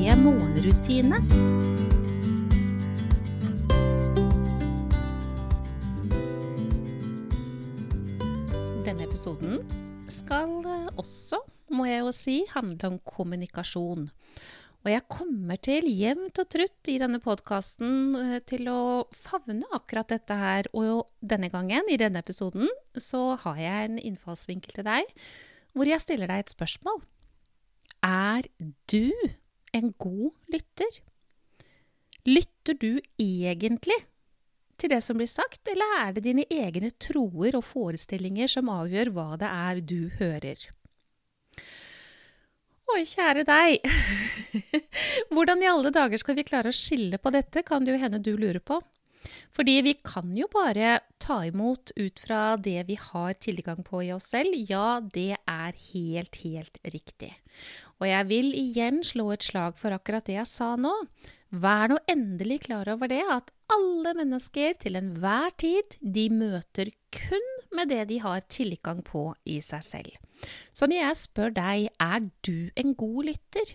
morgenrutine. Denne episoden skal også, må jeg jo si, handle om kommunikasjon. Og jeg kommer til jevnt og trutt i denne podkasten til å favne akkurat dette her. Og denne gangen, i denne episoden, så har jeg en innfallsvinkel til deg hvor jeg stiller deg et spørsmål. Er du en god lytter? Lytter du egentlig til det som blir sagt, eller er det dine egne troer og forestillinger som avgjør hva det er du hører? Oi, kjære deg. Hvordan i alle dager skal vi klare å skille på dette, kan det jo hende du lurer på. Fordi vi kan jo bare ta imot ut fra det vi har tilgang på i oss selv. Ja, det er helt, helt riktig. Og jeg vil igjen slå et slag for akkurat det jeg sa nå. Vær nå endelig klar over det at alle mennesker til enhver tid, de møter kun med det de har tilgang på i seg selv. Så når jeg spør deg, er du en god lytter?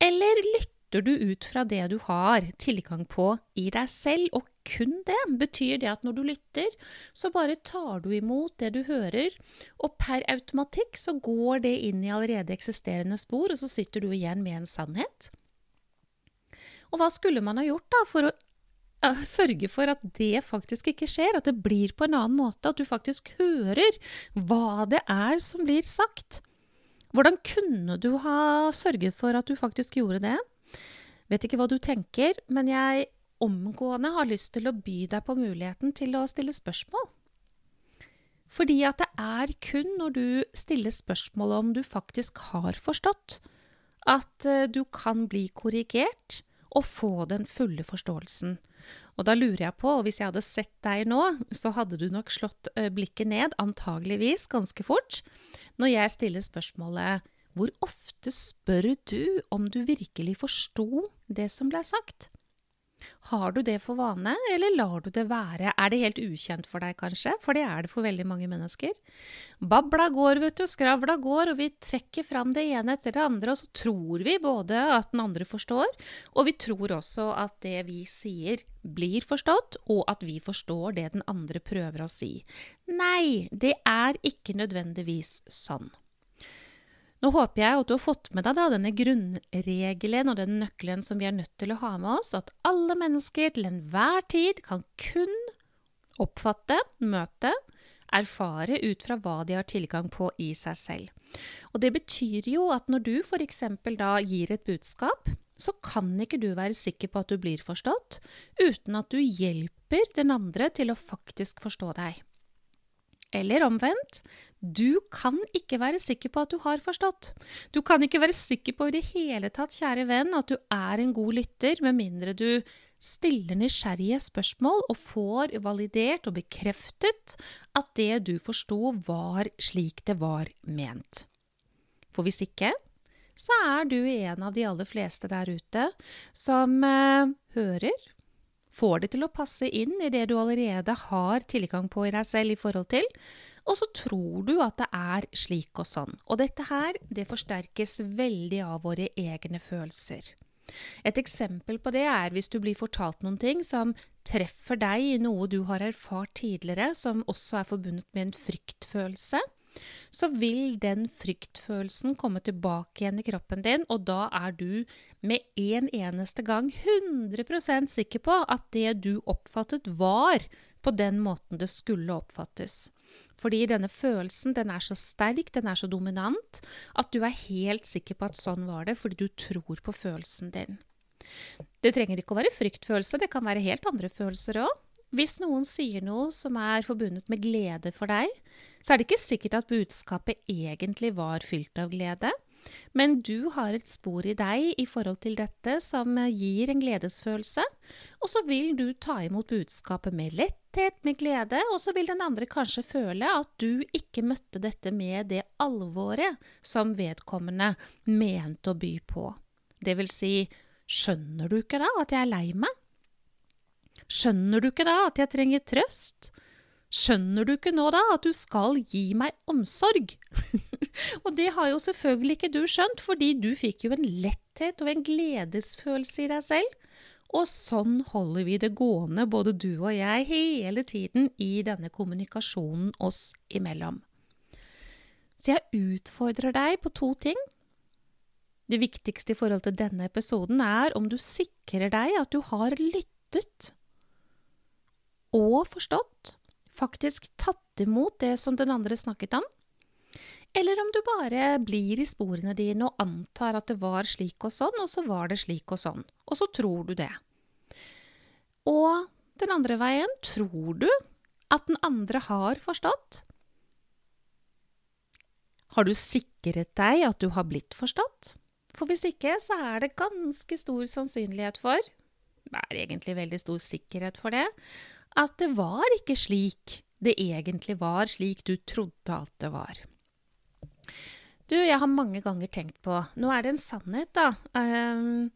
Eller lytter du ut fra det du har tilgang på i deg selv, og kun det? Betyr det at når du lytter, så bare tar du imot det du hører, og per automatikk så går det inn i allerede eksisterende spor, og så sitter du igjen med en sannhet? Og hva skulle man ha gjort da for å sørge for at det faktisk ikke skjer, at det blir på en annen måte, at du faktisk hører hva det er som blir sagt? Hvordan kunne du ha sørget for at du faktisk gjorde det? Vet ikke hva du tenker, men jeg omgående har lyst til å by deg på muligheten til å stille spørsmål. Fordi at det er kun når du stiller spørsmål om du faktisk har forstått, at eh, du kan bli korrigert og få den fulle forståelsen. Og da lurer jeg på, og hvis jeg hadde sett deg nå, så hadde du nok slått eh, blikket ned, antageligvis ganske fort, når jeg stiller spørsmålet hvor ofte spør du om du virkelig forsto det som ble sagt? Har du det for vane, eller lar du det være? Er det helt ukjent for deg, kanskje? For det er det for veldig mange mennesker. Babla går, vet du, skravla går, og vi trekker fram det ene etter det andre, og så tror vi både at den andre forstår, og vi tror også at det vi sier, blir forstått, og at vi forstår det den andre prøver å si. Nei, det er ikke nødvendigvis sånn. Nå håper jeg at du har fått med deg da, denne grunnregelen og den nøkkelen som vi er nødt til å ha med oss, at alle mennesker til enhver tid kan kun oppfatte, møte, erfare ut fra hva de har tilgang på i seg selv. Og det betyr jo at når du f.eks. da gir et budskap, så kan ikke du være sikker på at du blir forstått, uten at du hjelper den andre til å faktisk forstå deg. Eller omvendt, du kan ikke være sikker på at du har forstått. Du kan ikke være sikker på i det hele tatt, kjære venn, at du er en god lytter, med mindre du stiller nysgjerrige spørsmål og får validert og bekreftet at det du forsto, var slik det var ment. For hvis ikke, så er du en av de aller fleste der ute som eh, hører, får det til å passe inn i det du allerede har tilgang på i deg selv i forhold til, og så tror du at det er slik og sånn. Og dette her, det forsterkes veldig av våre egne følelser. Et eksempel på det er hvis du blir fortalt noen ting som treffer deg i noe du har erfart tidligere, som også er forbundet med en fryktfølelse så vil den fryktfølelsen komme tilbake igjen i kroppen din, og da er du med en eneste gang 100% sikker på at det du oppfattet, var på den måten det skulle oppfattes. Fordi denne følelsen den er så sterk, den er så dominant, at du er helt sikker på at sånn var det, fordi du tror på følelsen din. Det trenger ikke å være fryktfølelse, det kan være helt andre følelser òg. Hvis noen sier noe som er forbundet med glede for deg, så er det ikke sikkert at budskapet egentlig var fylt av glede. Men du har et spor i deg i forhold til dette som gir en gledesfølelse, og så vil du ta imot budskapet med letthet, med glede, og så vil den andre kanskje føle at du ikke møtte dette med det alvoret som vedkommende mente å by på. Det vil si, skjønner du ikke da at jeg er lei meg? Skjønner du ikke da at jeg trenger trøst? Skjønner du ikke nå da at du skal gi meg omsorg? og det har jo selvfølgelig ikke du skjønt, fordi du fikk jo en letthet og en gledesfølelse i deg selv. Og sånn holder vi det gående, både du og jeg, hele tiden i denne kommunikasjonen oss imellom. Så jeg utfordrer deg på to ting. Det viktigste i forhold til denne episoden er om du sikrer deg at du har lyttet og forstått faktisk tatt imot det som den andre snakket om, eller om du bare blir i sporene dine og antar at det var slik og sånn, og så var det slik og sånn, og så tror du det. Og den andre veien, tror du at den andre har forstått? Har du sikret deg at du har blitt forstått? For hvis ikke, så er det ganske stor sannsynlighet for, det er egentlig veldig stor sikkerhet for det, at det var ikke slik det egentlig var, slik du trodde at det var. Du, jeg har mange ganger tenkt på Nå er det en sannhet, da. Um,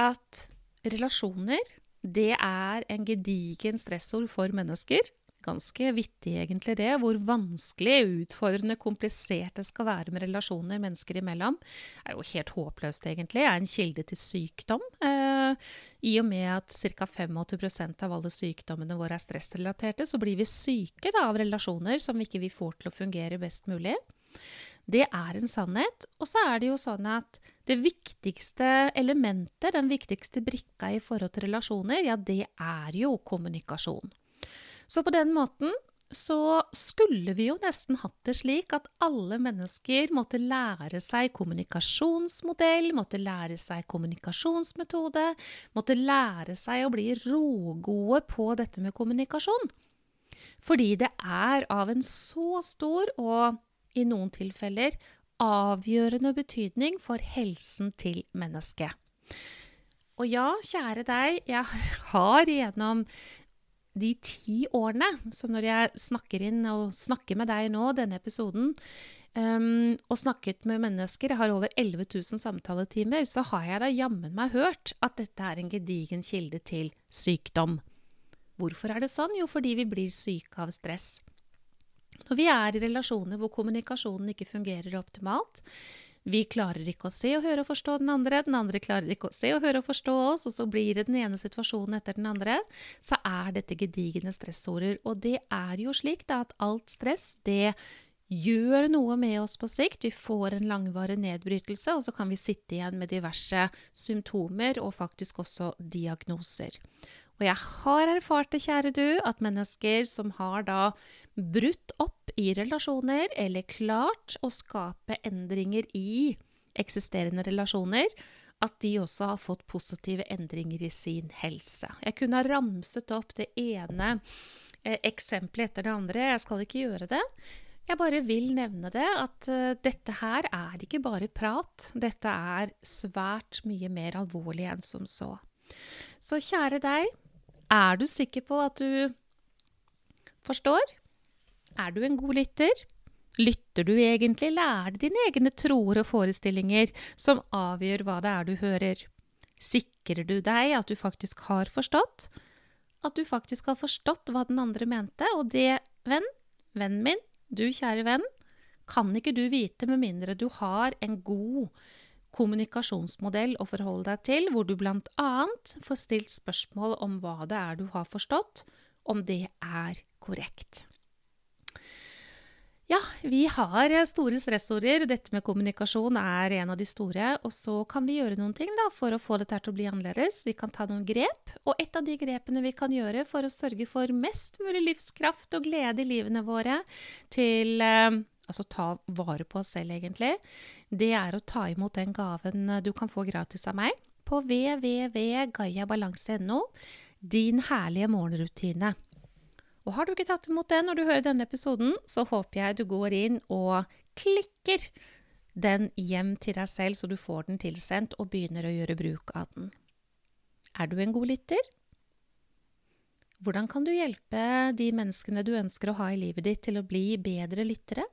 at relasjoner, det er en gedigen stressord for mennesker. Ganske vittig, egentlig, det. Hvor vanskelig, utfordrende, komplisert det skal være med relasjoner mennesker imellom. Det er jo helt håpløst, egentlig. Det er en kilde til sykdom. Uh, I og med at ca. 85% av alle sykdommene våre er stressrelaterte, så blir vi syke da, av relasjoner som ikke vi får til å fungere best mulig. Det er en sannhet. Og så er det jo sånn at det viktigste elementet, den viktigste brikka i forhold til relasjoner, ja, det er jo kommunikasjon. Så på den måten så skulle vi jo nesten hatt det slik at alle mennesker måtte lære seg kommunikasjonsmodell, måtte lære seg kommunikasjonsmetode, måtte lære seg å bli rågode på dette med kommunikasjon. Fordi det er av en så stor og i noen tilfeller avgjørende betydning for helsen til mennesket. Og ja, kjære deg, jeg har gjennom de ti årene, så når jeg snakker inn og snakker med deg nå, denne episoden, um, og snakket med mennesker, jeg har over 11 000 samtaletimer, så har jeg da jammen meg hørt at dette er en gedigen kilde til sykdom. Hvorfor er det sånn? Jo, fordi vi blir syke av stress. Når vi er i relasjoner hvor kommunikasjonen ikke fungerer optimalt, vi klarer ikke å se og høre og forstå den andre, den andre klarer ikke å se og høre og forstå oss, og så blir det den ene situasjonen etter den andre, så er dette gedigne stressorder. Og det er jo slik da at alt stress, det gjør noe med oss på sikt. Vi får en langvarig nedbrytelse, og så kan vi sitte igjen med diverse symptomer og faktisk også diagnoser. Og jeg har erfart det, kjære du, at mennesker som har da brutt opp i relasjoner, eller klart å skape endringer i eksisterende relasjoner, at de også har fått positive endringer i sin helse. Jeg kunne ha ramset opp det ene eh, eksempelet etter det andre. Jeg skal ikke gjøre det. Jeg bare vil nevne det, at uh, dette her er ikke bare prat. Dette er svært mye mer alvorlig enn som så. Så kjære deg, er du sikker på at du forstår? Er du en god lytter? Lytter du egentlig, eller er det dine egne troer og forestillinger som avgjør hva det er du hører? Sikrer du deg at du faktisk har forstått? At du faktisk har forstått hva den andre mente? Og det, venn, vennen min, du kjære venn, kan ikke du vite med mindre du har en god kommunikasjonsmodell å forholde deg til, hvor du bl.a. får stilt spørsmål om hva det er du har forstått, om det er korrekt. Ja, vi har store stressorder. Dette med kommunikasjon er en av de store. Og så kan vi gjøre noen ting da, for å få dette til å bli annerledes. Vi kan ta noen grep. Og et av de grepene vi kan gjøre for å sørge for mest mulig livskraft og glede i livene våre, til eh, altså ta vare på oss selv, egentlig, det er å ta imot den gaven eh, du kan få gratis av meg på www.gaiabalanse.no, din herlige morgenrutine. Og har du ikke tatt imot den når du hører denne episoden, så håper jeg du går inn og klikker den hjem til deg selv, så du får den tilsendt og begynner å gjøre bruk av den. Er du en god lytter? Hvordan kan du hjelpe de menneskene du ønsker å ha i livet ditt, til å bli bedre lyttere?